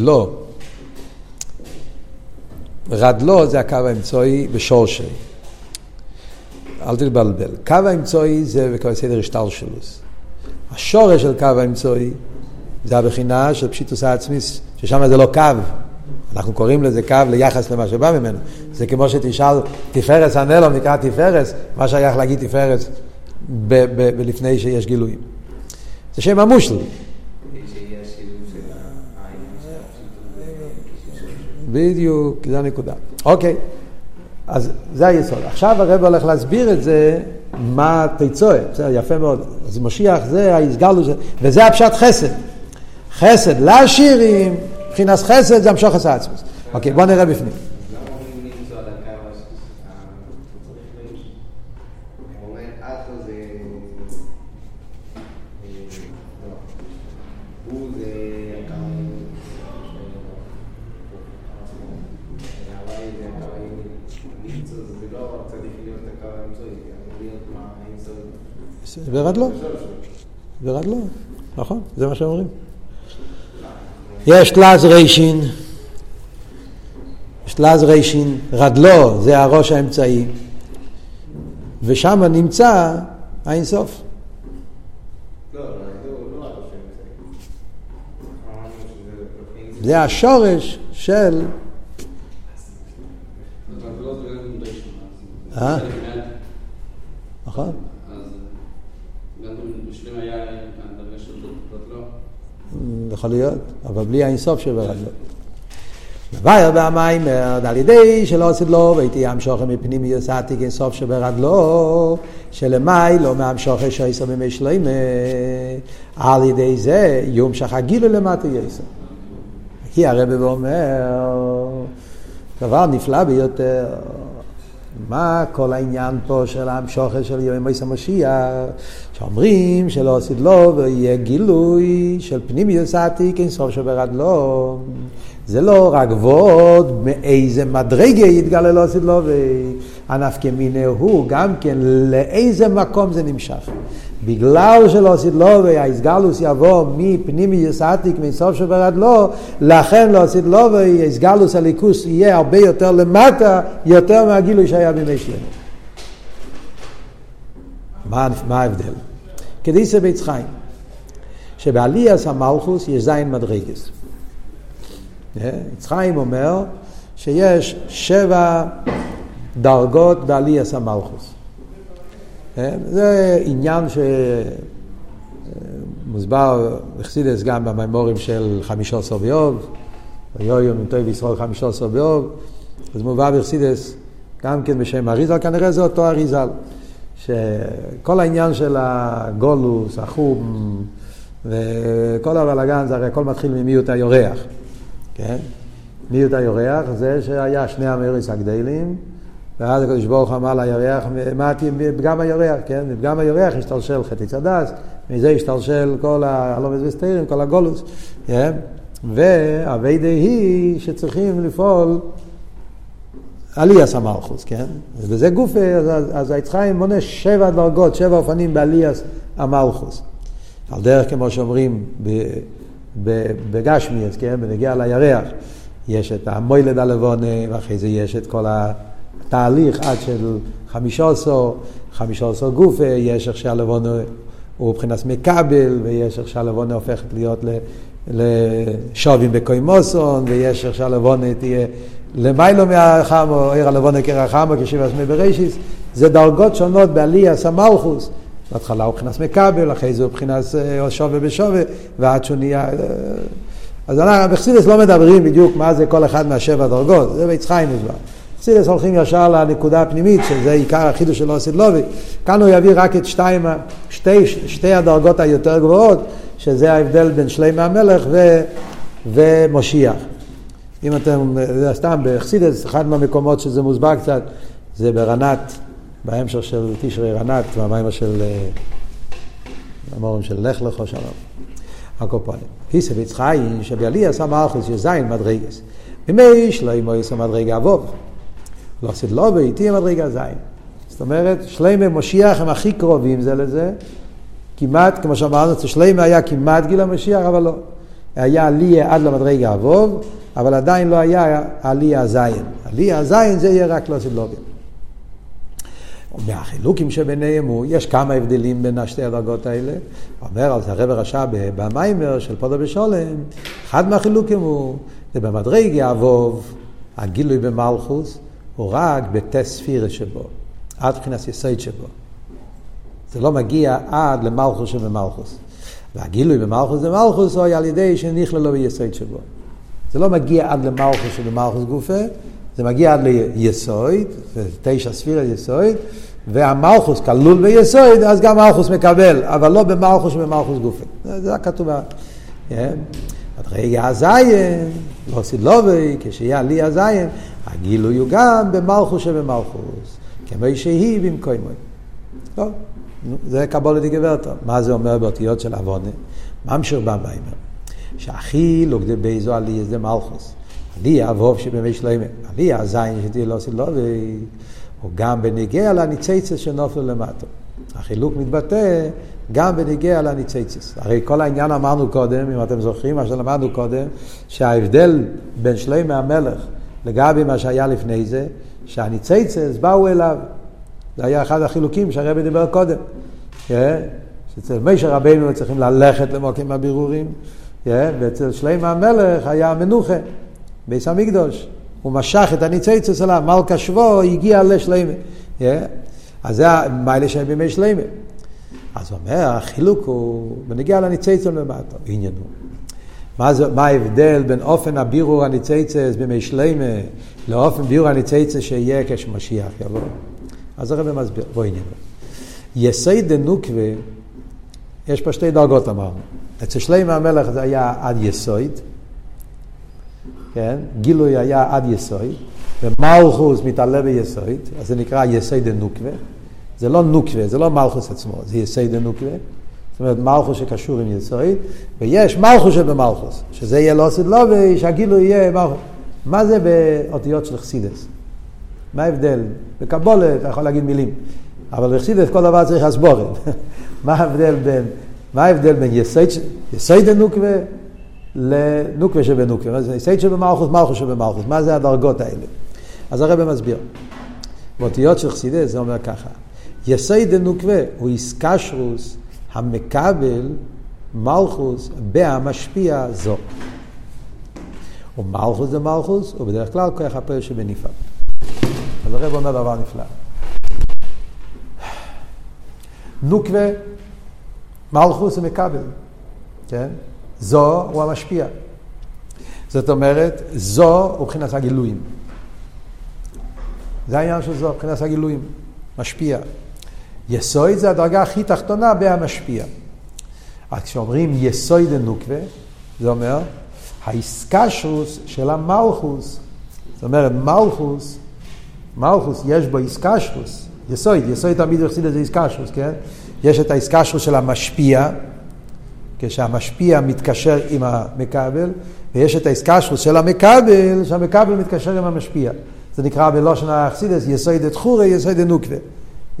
רדלו, רדלו זה הקו האמצעי בשורשי. אל תתבלבל. קו האמצעי זה בקו סדר השטלשלוס. השורש של קו האמצעי זה הבחינה של פשיטוס העצמיס, ששם זה לא קו. אנחנו קוראים לזה קו ליחס למה שבא ממנו. זה כמו שתשאל תפארס הנלום נקרא תפארס, מה שייך להגיד תפארס לפני שיש גילויים. זה שם המושל. בדיוק, זה הנקודה. אוקיי, אז זה היסוד. עכשיו הרב הולך להסביר את זה, מה תצועה, בסדר, יפה מאוד. אז משיח זה ההסגלו, וזה הפשט חסד. חסד לעשירים, מבחינת חסד זה המשוך עצמוס. אוקיי, בואו נראה בפנים. ורדלו. ורדלו, נכון, זה מה שאומרים. יש תלז רישין, יש תלז רישין, רדלו זה הראש האמצעי, ושם נמצא האינסוף. זה השורש של... אה? נכון. יכול להיות, אבל בלי האינסוף שברגלו. וייר והמיימר, על ידי שלא עשית לו, והייתי ים שוכר מפנים יסעתי כאינסוף שברגלו, שלמי לא מים שוכר שעשר בימי שלמה, על ידי זה יום שחגילו למטה יסר. כי הרב אומר, דבר נפלא ביותר, מה כל העניין פה של המשוכר של יום מויס המשיח, שאומרים שלא עשית לו ויהיה גילוי של פנימיוס העתיק אין סוף שברד לו. זה לא רק וורד מאיזה מדרגה יתגלה לא עשית לו והנפקא מיני הוא גם כן לאיזה מקום זה נמשך. בגלל שלא עשית לו והאיסגלוס יבוא מפנימיוס עתיק מסוף שברד לו, לכן לא עשית לו והאיסגלוס הליכוס יהיה הרבה יותר למטה, יותר מהגילוי שהיה בימי שלנו. מה, מה ההבדל? כדיסא בית חיים, שבעליאס המלכוס יש זין מדרגס. עץ חיים אומר שיש שבע דרגות בעליאס המלכוס. זה עניין שמוסבר בחסידס גם במימורים של חמישה עשר ביוב, ויום טוב ישראל חמישה עשר ביוב, אז מובא בחסידס גם כן בשם אריזל, כנראה זה אותו אריזל. שכל העניין של הגולוס, החום, וכל הבלאגן, זה הרי הכל מתחיל ממיות היורח, כן? מיות היורח זה שהיה שני המריס הגדלים, ואז הקדוש ברוך אמר לירח, תהיה פגם היורח, כן? פגם היורח השתלשל חטא צדס, מזה השתלשל כל הלומד וסתירים, כל הגולוס, כן? והאביידה היא שצריכים לפעול עליאס המלכוס, כן? וזה גוף, אז, אז היצחיים מונה שבע דרגות, שבע אופנים בעליאס המלכוס. על דרך כמו שאומרים בגשמיאס, כן? בנגיע לירח, יש את המוילד הלבונה, ואחרי זה יש את כל התהליך עד של חמישה עשור, חמישה עשור גופה, יש איך שהלבונה הוא מבחינת מקבל, ויש איך שהלבונה הופכת להיות לשובים בקוימוסון, ויש איך שהלבונה תהיה למיילו מהחמו, עיר הלבונה קרע חמו, כשיבה שמי בראשיס, זה דרגות שונות בעלייה סמלכוס. בהתחלה הוא מבחינת מקבל, אחרי זה הוא מבחינת אה, שווה בשווה, ועד שהוא נהיה... אה, אז אנחנו בחסידס לא מדברים בדיוק מה זה כל אחד מהשבע דרגות, זה בעץ חיים. בחסידס הולכים ישר לנקודה הפנימית, שזה עיקר החידוש של אוסיד לובי. כאן הוא יביא רק את שתיים, שתי, שתי הדרגות היותר גבוהות, שזה ההבדל בין שלמה המלך ו, ומושיח. אם אתם, סתם בחסידס, אחד מהמקומות שזה מוסבר קצת, זה ברנת, בהמשך של תשרי רנת, והמיימר של, המורים של לך לכו שלום. הקופונים. היסה ויצחיים שביאלי עשה מלכוס יזין מדרגס. במי שלמה יעשה מדרגה אבוב. לא עשית לא ואיתי מדרגה זין. זאת אומרת, שלמה ומשיח הם הכי קרובים זה לזה. כמעט, כמו שאמרנו, שלמה היה כמעט גיל המשיח, אבל לא. היה עלייה עד למדרגה אבוב, אבל עדיין לא היה עלייה הזין. עלייה הזין זה יהיה רק לא עשית לא מהחילוקים שביניהם הוא, יש כמה הבדלים בין השתי הדרגות האלה. אומר על זה הרב רשע במיימר של פודו בשולם, אחד מהחילוקים הוא, זה במדרגי אבוב, הגילוי במלכוס, הוא רק בטספירה שבו, עד מבחינת יסוד שבו. זה לא מגיע עד למלכוס שבמלכוס. והגילוי במלכוס במלכוס הוא על ידי שנכללו ביסוד שבו. זה לא מגיע עד למלכוס שבמלכוס גופה, זה מגיע עד ליסוד, תשע ספירה יסוד, והמלכוס כלול ביסוד, אז גם מלכוס מקבל, אבל לא במלכוס ובמלכוס גופי. זה הכתוב. כן? רגע הזיין, לא סילובי, כשיהיה עלי הזיין, הגילוי הוא גם במלכוס שבמלכוס, כמו שהיא במקומי. טוב, זה קבולת גברתו. מה זה אומר באותיות של עוונה? ממשיך במיימר. שהכי לוגדי באיזו עלי זה מלכוס. עלי אבוב שבמי שלמה. עלי הזין שתהיה לא סילובי. או גם בניגיע לניציצס שנופלו למטה. החילוק מתבטא גם בניגיע לניציצס. הרי כל העניין אמרנו קודם, אם אתם זוכרים מה שלמדנו קודם, שההבדל בין שלמה המלך לגבי מה שהיה לפני זה, שהניציצס באו אליו. זה היה אחד החילוקים שהרבי דיבר קודם. כן? שאצל מישר רבינו צריכים ללכת למוקים הבירורים, כן? ואצל שלמה המלך היה מנוחה, ביס המקדוש. הוא משך את הניציצוס אליו, מלכה שבו הגיע לשלימה. Yeah. אז זה המיילה שהם בימי שלימה. אז הוא אומר, החילוק הוא בנגיע לניציצוס למטה, עניין הוא. מה, זה, מה ההבדל בין אופן הבירור הניציצס בימי שלימה לאופן בירור הניציצס שיהיה כשמשיח יבוא? אז הרב מסביר, בוא עניין. יסי דנוקווה, יש פה שתי דרגות אמרנו. אצל שלימה המלך זה היה עד יסויד, כן? גילוי היה עד יסוי, ומלכוס מתעלה ביסוד, אז זה נקרא יסוי דנוקווה. זה לא נוקווה, זה לא מלכוס עצמו, זה יסוי דנוקווה. זאת אומרת, מלכוס שקשור עם יסוי, ויש מלכוס שבמלכוס, שזה יהיה לא עשית לו, ושהגילוי יהיה מלכוס. מה זה באותיות של חסידס? מה ההבדל? בקבולת אתה יכול להגיד מילים, אבל בחסידס כל דבר צריך הסבורת. מה ההבדל בין, מה ההבדל בין יסוי דנוקווה לנוקווה שבנוקווה. זה סייד שבמלכוס, מלכוס שבמלכוס. מה זה הדרגות האלה? אז הרב מסביר. באותיות של חסידס זה אומר ככה. יסייד דנוקווה הוא איסקשרוס המקבל מלכוס בהמשפיע זו. ומלכוס זה מלכוס, ובדרך כלל כוח הפועל שבנפעל. אז הרב אומר דבר נפלא. נוקווה, מלכוס זה מקבל, כן? זו הוא המשפיע. זאת אומרת, זו הוא מבחינת הגילויים. זה העניין של זו, מבחינת הגילויים. משפיע. יסויד זה הדרגה הכי תחתונה בהמשפיע. אז כשאומרים יסויד דנוקווה, זה אומר האיסקשוס של המלכוס. זאת אומרת, מלכוס, מלכוס יש בו איסקשוס. יסויד, יסויד תמיד יחסיד את זה כן? יש את האיסקשוס של המשפיע, כשהמשפיע מתקשר עם המקבל, ויש את ההסקשרות של המקבל, שהמקבל מתקשר עם המשפיע. זה נקרא בלושן האכסידס יסוד את חורה, יסוד נוקווה.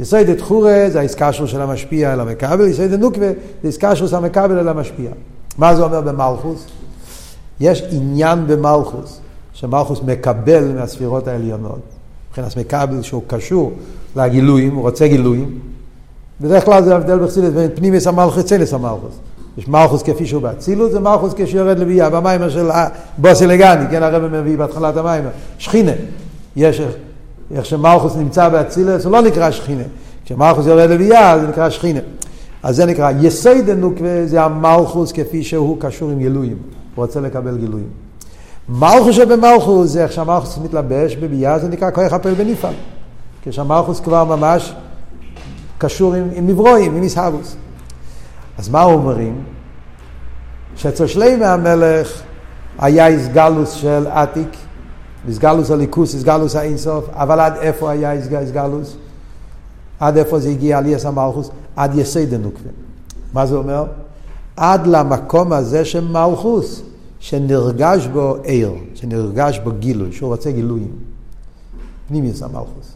יסוד את חורה זה ההסקשרות של המשפיע אל המקבל, יסוד נוקווה זה הסקשרות של המקבל אל המשפיע. מה זה אומר במלכוס? יש עניין במלכוס, שמלכוס מקבל מהספירות העליונות. מבחינת מקבל שהוא קשור לגילויים, הוא רוצה גילויים. בדרך כלל זה הבדל בחסידות בין פנימיס המלכוס צלס המלכוס. יש מלכוס כפי שהוא באצילות, זה מלכוס כשיורד לביאה, במיימר של בוסי לגני, כן הרב מביא בהתחלת המיימר, שכינה. יש איך שמלכוס נמצא באצילס, זה לא נקרא שכינה. כשמלכוס יורד לביאה, זה נקרא שכינה. אז זה נקרא יסוד הנוקבה, זה המלכוס כפי שהוא קשור עם גילויים. הוא רוצה לקבל גילויים. מלכוס שבמלכוס זה איך שהמלכוס מתלבש בביאה, זה נקרא כוח הפועל בנפעל. כשהמלכוס כבר ממש קשור עם, עם נברואים, עם איסהבוס. אז מה אומרים? שאצל שלימי המלך היה איסגלוס של עתיק, איסגלוס הליכוס, איסגלוס האינסוף, אבל עד איפה היה איסגלוס? עד איפה זה הגיע עליאס המלכוס? עד יסד הנוקבה. מה זה אומר? עד למקום הזה של מלכוס, שנרגש בו עיר, שנרגש בו גילוי, שהוא רוצה גילויים. פנימיוס המלכוס.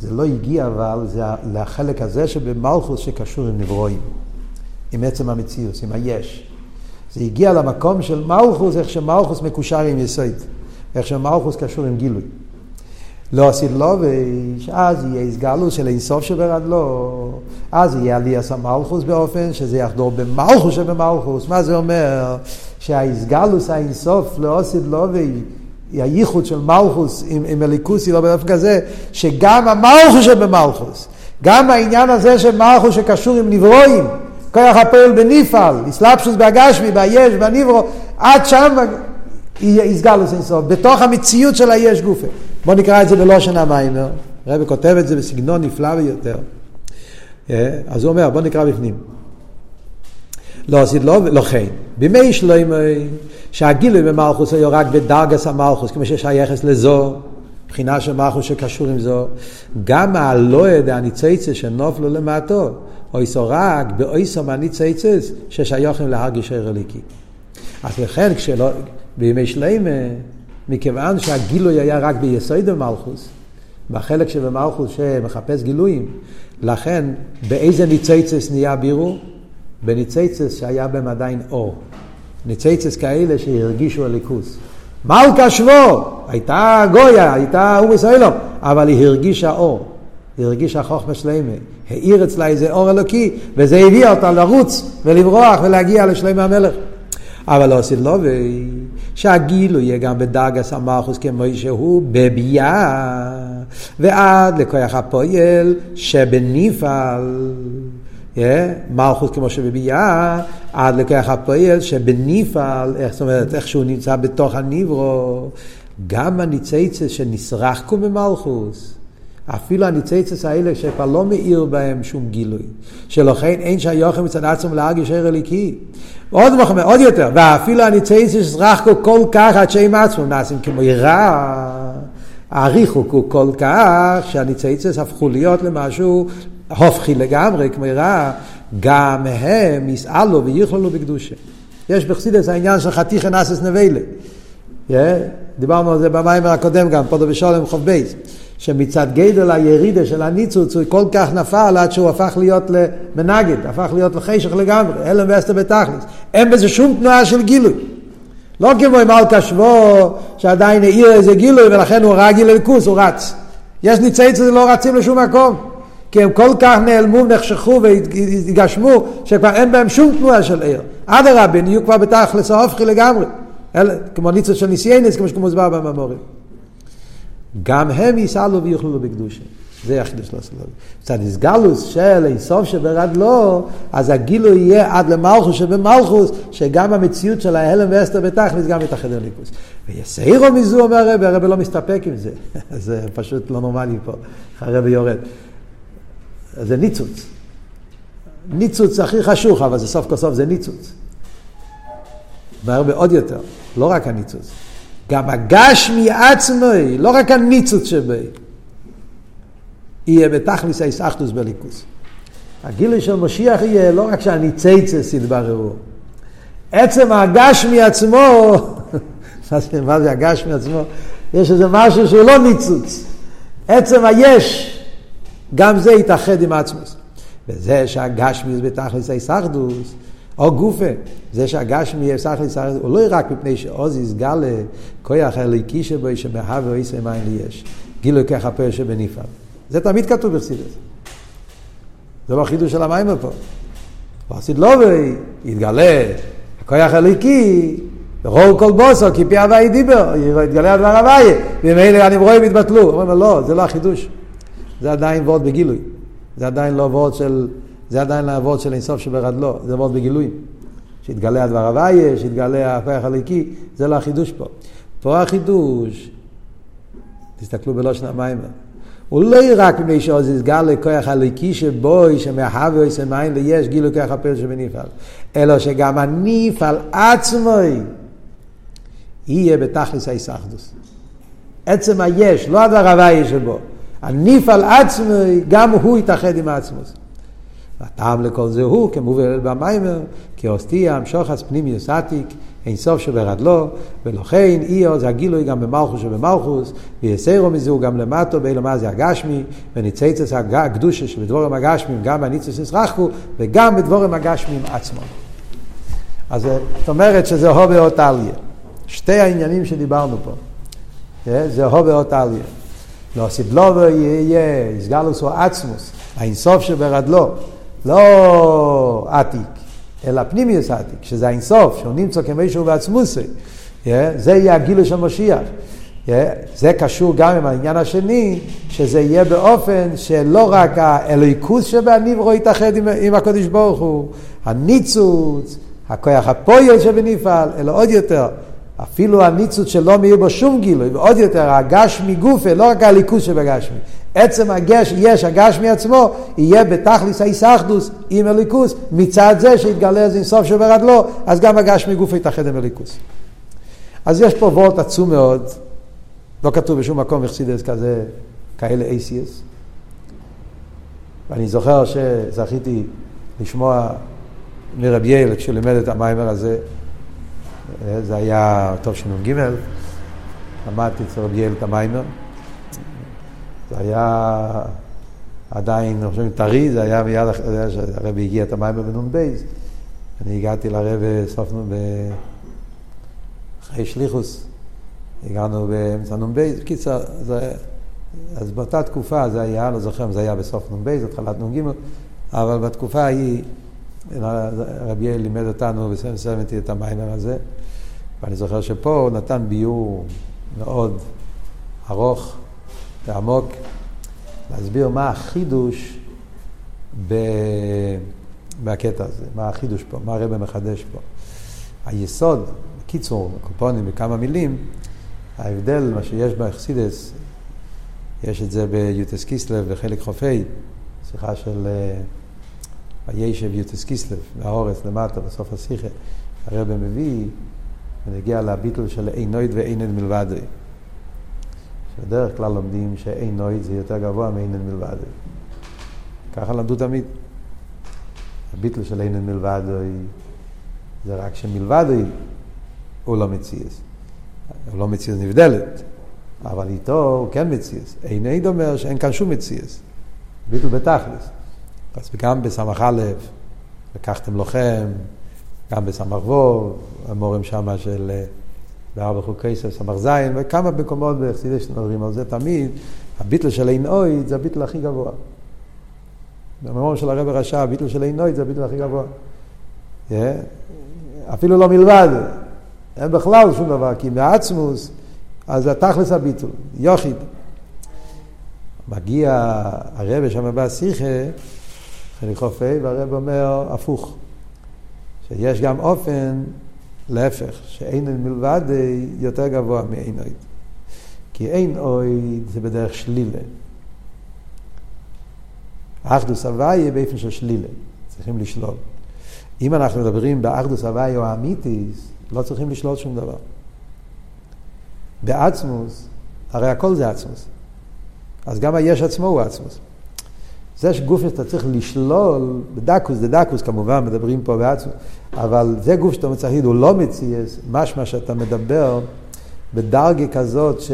זה לא הגיע אבל, זה לחלק הזה שבמלכוס שקשור עם נברואים, עם עצם המציאות, עם היש. זה הגיע למקום של מלכוס, איך שמלכוס מקושר עם יסוד, איך שמלכוס קשור עם גילוי. לא עשית לו, אז יהיה הסגלוס של אינסוף שברד לו, אז יהיה עליאס המלכוס באופן שזה יחדור במלכוס שבמלכוס. מה זה אומר? שהאיסגלוס האינסוף לא עשית לו, הייחוד של מלכוס עם, עם אליקוסי, לא באופן כזה, שגם המלכוס שבמלכוס, גם העניין הזה של מלכוס שקשור עם נברואים, כוח הפועל בניפעל, אסלאפשוס בהגשמי, ביש, בניברו, עד שם יסגלוס אינסוף, בתוך המציאות של היש גופה. בואו נקרא את זה בלושן המיימר, הרב כותב את זה בסגנון נפלא ביותר. אה, אז הוא אומר, בואו נקרא בפנים. לא עשית לא, לא כן. בימי שלוימי, שהגילוי במלכוס היו רק בדרגס המלכוס, כמו שיש היחס לזו, מבחינה של מלכוס שקשור עם זו, גם הלואה דהניצייצס שנופלו למטו, אויסו רק באויסו מהניצייצס ששייכים להרגיש הרליקי. אז לכן, כשלא, בימי שלוימי, מכיוון שהגילוי היה רק ביסוד המלכוס, בחלק שבמלכוס שמחפש גילויים, לכן באיזה ניצייצס נהיה בירו? בניצייצס שהיה בהם עדיין אור. ניצייצס כאלה שהרגישו הליכוס. מלכה שבו, הייתה גויה, הייתה אומס אילום, אבל היא הרגישה אור. היא הרגישה חוכמה שלמה. האיר אצלה איזה אור אלוקי, וזה הביא אותה לרוץ ולברוח ולהגיע לשלמה המלך. אבל לא עשית לו, שהגילו יהיה גם בדרגס המלכוס כמו שהוא בביאה, ועד לכוח הפועל שבנפעל. מלכוס כמו שבביאה, עד לכוח הפועל שבנפעל, איך זאת אומרת, איך שהוא נמצא בתוך הניברו, גם הניצייצס שנסרחקו במלכוס, אפילו הניצייצס האלה שכבר לא מאיר בהם שום גילוי, שלכן אין שהיוחם מצד עצמם להרגיש ער אליקי. עוד מחמר, עוד יותר, ואפילו הניצייצס שסרחקו כל כך עד שהם עצמם נעשים כמו יראה. הוא כל כך שהניצייצס הפכו להיות למשהו הופכי לגמרי, כמו יראה, גם הם יסעלו ויכללו בקדושה. יש בחסידס העניין של חתיכי נסס נבלה. דיברנו על זה במיימר הקודם גם, פודו בשולם חוב בייס, שמצד גדל הירידה של הניצוץ הוא כל כך נפל עד שהוא הפך להיות למנגד, הפך להיות לחשך לגמרי, אלם ואסתר בתכלס. אין בזה שום תנועה של גילוי. לא כמו עם מלכה שבו, שעדיין העיר איזה גילוי ולכן הוא רגיל לליכוס, הוא רץ. יש ניצי צדדים לא רצים לשום מקום. כי הם כל כך נעלמו, נחשכו והתגשמו, שכבר אין בהם שום תנועה של עיר. אדרבה, נהיו כבר בתכלס ההופכי לגמרי. אלה, כמו ניצוץ של ניסיינס, כמו שמוסבר בממורים. גם הם יסעלו ויוכלו בקדושה. זה החידוש לא סלול. מצד הסגלוס של אינסוף שברד לו, אז הגילוי יהיה עד למלכוס שבמלכוס, שגם המציאות של ההלם ואסתר בתכלס גם מתאחד הליכוס. ויסעירו מזו אומר הרב, הרב לא מסתפק עם זה. זה פשוט לא נורמלי פה, הרב יורד. זה ניצוץ. ניצוץ הכי חשוך, אבל זה סוף כל סוף זה ניצוץ. והרבה עוד יותר, לא רק הניצוץ. גם הגשמי עצמי, לא רק הניצוץ שבי, יהיה בתכליס האיסאחדוס בליכוס. הגילוי של משיח יהיה לא רק שהניציצס יתבררו, עצם הגשמי עצמו, מה זה הגשמי עצמו? יש איזה משהו שהוא לא ניצוץ. עצם היש, גם זה יתאחד עם עצמוס. וזה שהגשמי זה בתכלס הישחדוס, או גופה, זה שהגשמי יסחדוס, הישחדוס, הוא לא רק מפני שעוז יסגל כוח הליקי שבו שמהווה איסר מים ליש. גילוי ככה פה שבנפעל. זה תמיד כתוב בחסידס. זה לא חידוש של המים פה. ועשית לא יתגלה הכוח הליקי, רוב כל בוסו, כי פי הוואי דיבר, יתגלה הדבר הוואי, ומילא הנברואים יתבטלו. אומרים לו, לא, זה לא החידוש. זה עדיין וורד בגילוי. זה עדיין לא וורד של, זה עדיין וורד של אינסוף שברדלו, זה וורד בגילוי. שיתגלה הדבר הוואי, שיתגלה הכוח הליקי, זה לא החידוש פה. פה החידוש, תסתכלו בלושן המים. הוא לא רק מפני שעוז יסגל לכוח הליקי שבוי, שמאחר ועושה מים ויש גילו כוח הפל שבנפעל. אלא שגם הנפעל עצמו יהיה בתכלס ההיסחדוס. עצם היש, לא הדבר הוואי שבו. הנפעל עצמו, גם הוא יתאחד עם עצמוס. והטעם לכל זה הוא, כמובן במיימר, כי אוסטיה המשוחס פנימיוס עתיק, אין סוף שברדלו, ולכן איו זה הגילוי גם במלכוס שבמלכוס, ויסרו מזה הוא גם למטו, באילו מה זה הגשמי, וניציצס הקדושה שבדבורם הגשמים, גם בניצוס ישרחקו, וגם בדבורם הגשמים עצמו. אז זאת אומרת שזה הובה אותליה. שתי העניינים שדיברנו פה. אה, זה הובה אותליה. לא סידלובו יהיה, יסגלוס או עצמוס, האינסוף שברדלו, לא עתיק. אלא פנימיוס עתיק, שזה האינסוף, שהוא נמצא כמישהו בעצמוסי. זה יהיה הגילוי של משיח. זה קשור גם עם העניין השני, שזה יהיה באופן שלא רק האלוהיקוס שבנברו יתאחד עם, עם הקודש ברוך הוא, הניצוץ, הכוח הפועל שבנפעל, אלא עוד יותר, אפילו הניצוץ שלא מאיר בו שום גילוי, ועוד יותר, הגשמי גופה, לא רק הליכוס שבגשמי, עצם הגש, יש הגשמי עצמו, יהיה בתכליס ההיסחדוס עם הליכוס, מצד זה שיתגלה איזה אינסוף שברדלו, אז גם הגשמי גופה יתאחד עם הליכוס. אז יש פה וורט עצום מאוד, לא כתוב בשום מקום אכסידס כזה, כאלה אייסיאס. ואני זוכר שזכיתי לשמוע מרבי יעל כשהוא לימד את המיימר הזה, זה היה טוב שנ"ג, למדתי אצל רבי את המיימר. זה היה עדיין, אני חושב, טרי, זה היה מיד אחרי שהרבי הגיע את המים בנ"ב. אני הגעתי לרבי סוף נ"ב, אחרי שליחוס, הגענו באמצע נ"ב. בקיצר, אז באותה תקופה זה היה, לא זוכר אם זה היה בסוף נ"ב, זאת התחלת נ"ג, אבל בתקופה ההיא רבי יאל לימד אותנו בסמסמתי את המיימר הזה, ואני זוכר שפה הוא נתן ביור מאוד ארוך. ועמוק, להסביר מה החידוש ב... בקטע הזה, מה החידוש פה, מה הרב מחדש פה. היסוד, בקיצור, קופונים בכמה מילים, ההבדל, מה שיש באכסידס, יש את זה ביוטס קיסלב בחלק חופי, שיחה של אה, הישב יוטס קיסלב, מהאורץ למטה, בסוף השיחה, הרב מביא ונגיע לביטול של אינויד ואינד מלבדוי. בדרך כלל לומדים שאין נויד זה יותר גבוה מאינן מלבד. ככה למדו תמיד. הביטל של אינן מלבד זה רק שמלבד הוא לא מציאס. הוא לא מציאס נבדלת, אבל איתו הוא כן מציאס. אין אומר שאין כאן שום מציאס. ביטל בתכלס. אז גם בסמך א', לקחתם לוחם, גם בסמך ו', המורים שמה של... בארבע חוקי סמ"ך זין, וכמה מקומות בחסידי שמדברים על זה תמיד, הביטל של אין זה הביטל הכי גבוה. במאמר של הרב הרשע, הביטל של אין זה הביטל הכי גבוה. Yeah. אפילו לא מלבד, אין בכלל שום דבר, כי מעצמוס, אז זה תכלס הביטל, יוחיד. מגיע הרב שם בשיחה, חלק חופי, והרב אומר הפוך, שיש גם אופן להפך, שאין מלבד יותר גבוה מאין אויד. כי אין אויד זה בדרך שלילה. אחדוס הוויה באופן של שלילה, צריכים לשלול. אם אנחנו מדברים באחדוס הוויה או האמיתיס, לא צריכים לשלול שום דבר. בעצמוס, הרי הכל זה עצמוס. אז גם היש עצמו הוא עצמוס. זה שגוף שאתה צריך לשלול, בדקוס, זה דקוס כמובן, מדברים פה בעצמו, אבל זה גוף שאתה צריך להגיד, הוא לא מציאס, משמע שאתה מדבר בדרגה כזאת ש...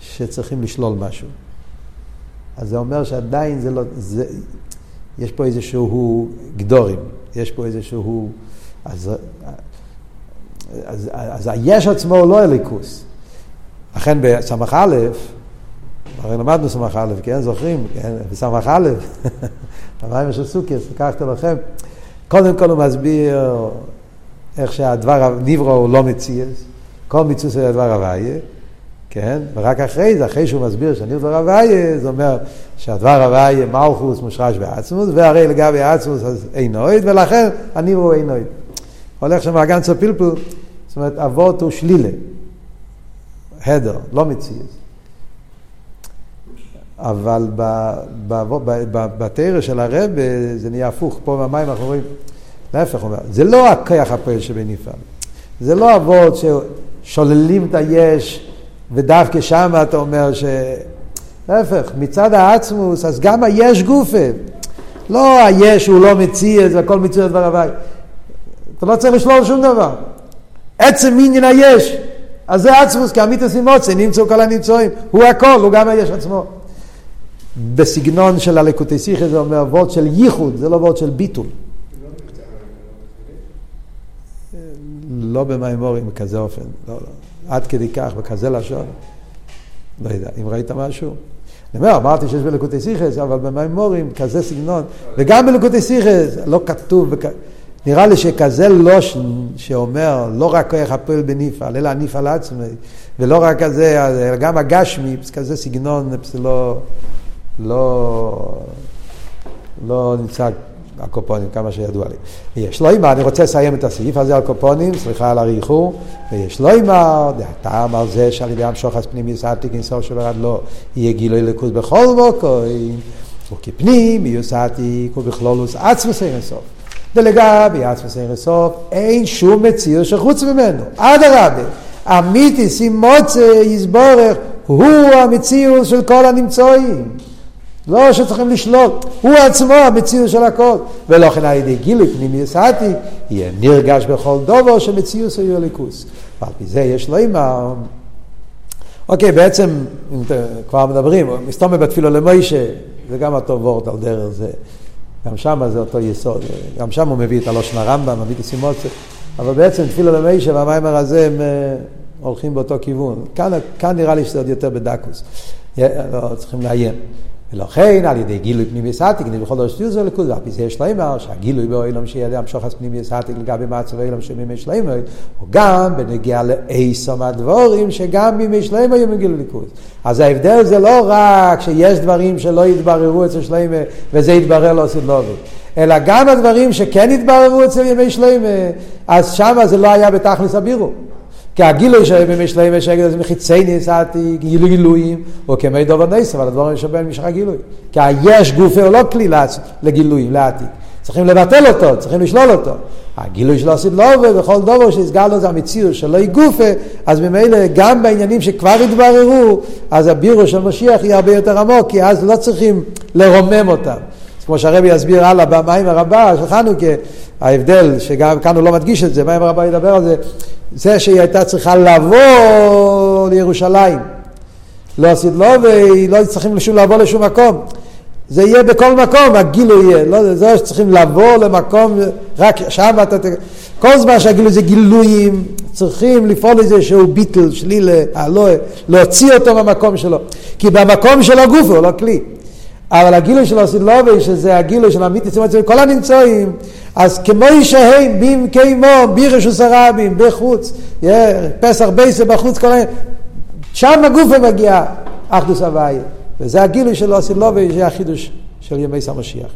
שצריכים לשלול משהו. אז זה אומר שעדיין זה לא, זה, יש פה איזשהו גדורים, יש פה איזשהו, אז, אז, אז היש עצמו הוא לא אליקוס. לכן בסמ"ך א', הרי למדנו סמ"ך א', כן? זוכרים? כן? בסמ"ך א', המים של סוכיס, לקחת לכם. קודם כל הוא מסביר איך שהדבר נברו הוא לא מציאס, כל מצווה זה הדבר הוויה, כן? ורק אחרי זה, אחרי שהוא מסביר דבר הוויה, זה אומר שהדבר הוויה מלכוס מושרש בעצמוס, והרי לגבי עצמוס אז אינויד, ולכן הנברו אינויד. הולך שם הגנצו פלפל, זאת אומרת אבות הוא שלילה, הדר, לא מציאס. אבל בתרא של הרב זה נהיה הפוך, פה במים אנחנו רואים, להפך אומר, זה לא הכוח הפועל שבנפעל, זה לא אבות ששוללים את היש ודווקא שם אתה אומר ש... להפך, מצד העצמוס, אז גם היש גופה. לא היש הוא לא מציא, זה הכל מציא לדבר הוואי. אתה לא צריך לשלול שום דבר. עצם עניין היש. אז זה עצמוס, כי אמיתוס אימוצי, נמצאו כל הנמצואים. הוא הכל, הוא גם היש עצמו. בסגנון של הלקוטי שיחה זה אומר וורד של ייחוד, זה לא וורד של ביטול. לא במימורים בכזה אופן, לא, לא. עד כדי כך, בכזה לשון. לא יודע, אם ראית משהו? אני אומר, אמרתי שיש בלקוטי סיכס, אבל במימורים כזה סגנון, וגם בלקוטי סיכס לא כתוב. נראה לי שכזה לושן שאומר לא רק כוח הפועל בניפעל, אלא הניפעל עצמי, ולא רק כזה, אלא גם הגשמי, כזה סגנון, לא, לא, לא נמצא הקופונים, כמה שידוע לי. ויש לו אימר, אני רוצה לסיים את הסעיף הזה על קופונים, סליחה על הריחור, ויש לו אימר, דעתם על זה שעל ידי המשוחס פנימי סעתיק אינסוף של הרד לא, יהיה גילוי לקוס בכל מוקוים, וכפנים יוסעתיק ובכלולוס עצמוס אינסוף. ולגבי עצמוס אינסוף, אין שום מציר שחוץ ממנו, אדרבה, אמיתיס עם מוצא יסבורך, הוא המציאות של כל הנמצואים. לא שצריכים לשלוט, הוא עצמו המציאות של הכל. ולכן על ידי גילוי פנימי עתיק, יהיה נרגש בכל דובר שמציאות הוא הליכוס. ועל פי זה יש לו אימא. אוקיי, בעצם, אם כבר מדברים, מסתום בתפילו למוישה, זה גם אותו וורט על דרך זה. גם שם זה אותו יסוד, גם שם הוא מביא את הלושן הרמב"ם, מביא את הסימוציה, אבל בעצם תפילו למוישה והמיימר הזה הם אה, הולכים באותו כיוון. כאן, כאן נראה לי שזה עוד יותר בדקוס, לא, צריכים לעיין. ולכן על ידי גילוי פנימי סעתיק, בכל דבר שתהיו זה לקוד, ועל פי זה יש לומר שהגילוי באוילום שיהיה המשוחס פנימי סעתיק לגבי מצב אוילום שמימי שלמה, הוא גם בנגיע לאיסום הדבורים שגם בימי שלמה יהיו מגילוי ליכוד. אז ההבדל זה לא רק שיש דברים שלא יתבררו אצל שלמה וזה יתברר לא עושים לובי. אלא גם הדברים שכן התבררו אצל ימי שלמה, אז שמה זה לא היה בתכלס הבירו. כי הגילוי שלהם במשלהם יש רגל זה מחיצי ניסעתי, גילוי גילויים, או כמי דובר ניס, אבל הדברים שבין משך הגילוי. כי היש גופה הוא לא כלי לגילויים, לעתיק. צריכים לבטל אותו, צריכים לשלול אותו. הגילוי של עשית לא עובד, בכל דבר שיסגר לו זה המציאות שלא יגופה, אז ממילא גם בעניינים שכבר התבררו, אז הבירו של משיח יהיה הרבה יותר עמוק, כי אז לא צריכים לרומם אותם. כמו שהרבי יסביר הלאה במים הרבה של חנוכה, ההבדל, שגם כאן הוא לא מדגיש את זה, מים הרבה ידבר על זה, זה שהיא הייתה צריכה לבוא לירושלים. לא עשית לו והיא לא צריכים שום לבוא לשום מקום. זה יהיה בכל מקום, הגילוי יהיה. לא, זה שצריכים לבוא למקום, רק שם אתה... כל זמן שהגילוי זה גילויים, צריכים לפעול איזשהו ביטל, שלילה, לא, להוציא אותו מהמקום שלו. כי במקום של הגוף הוא לא כלי. אבל הגילוי של הסילובי, שזה הגילוי של עצמם, כל הנמצאים, אז כמו שהם, בים כמו, בירשוס הרבים, בחוץ, פסח בייסה בחוץ, כל. שם הגופה מגיע אחדוס הוויה. וזה הגילוי של הסילובי, זה החידוש של ימי סמשיח.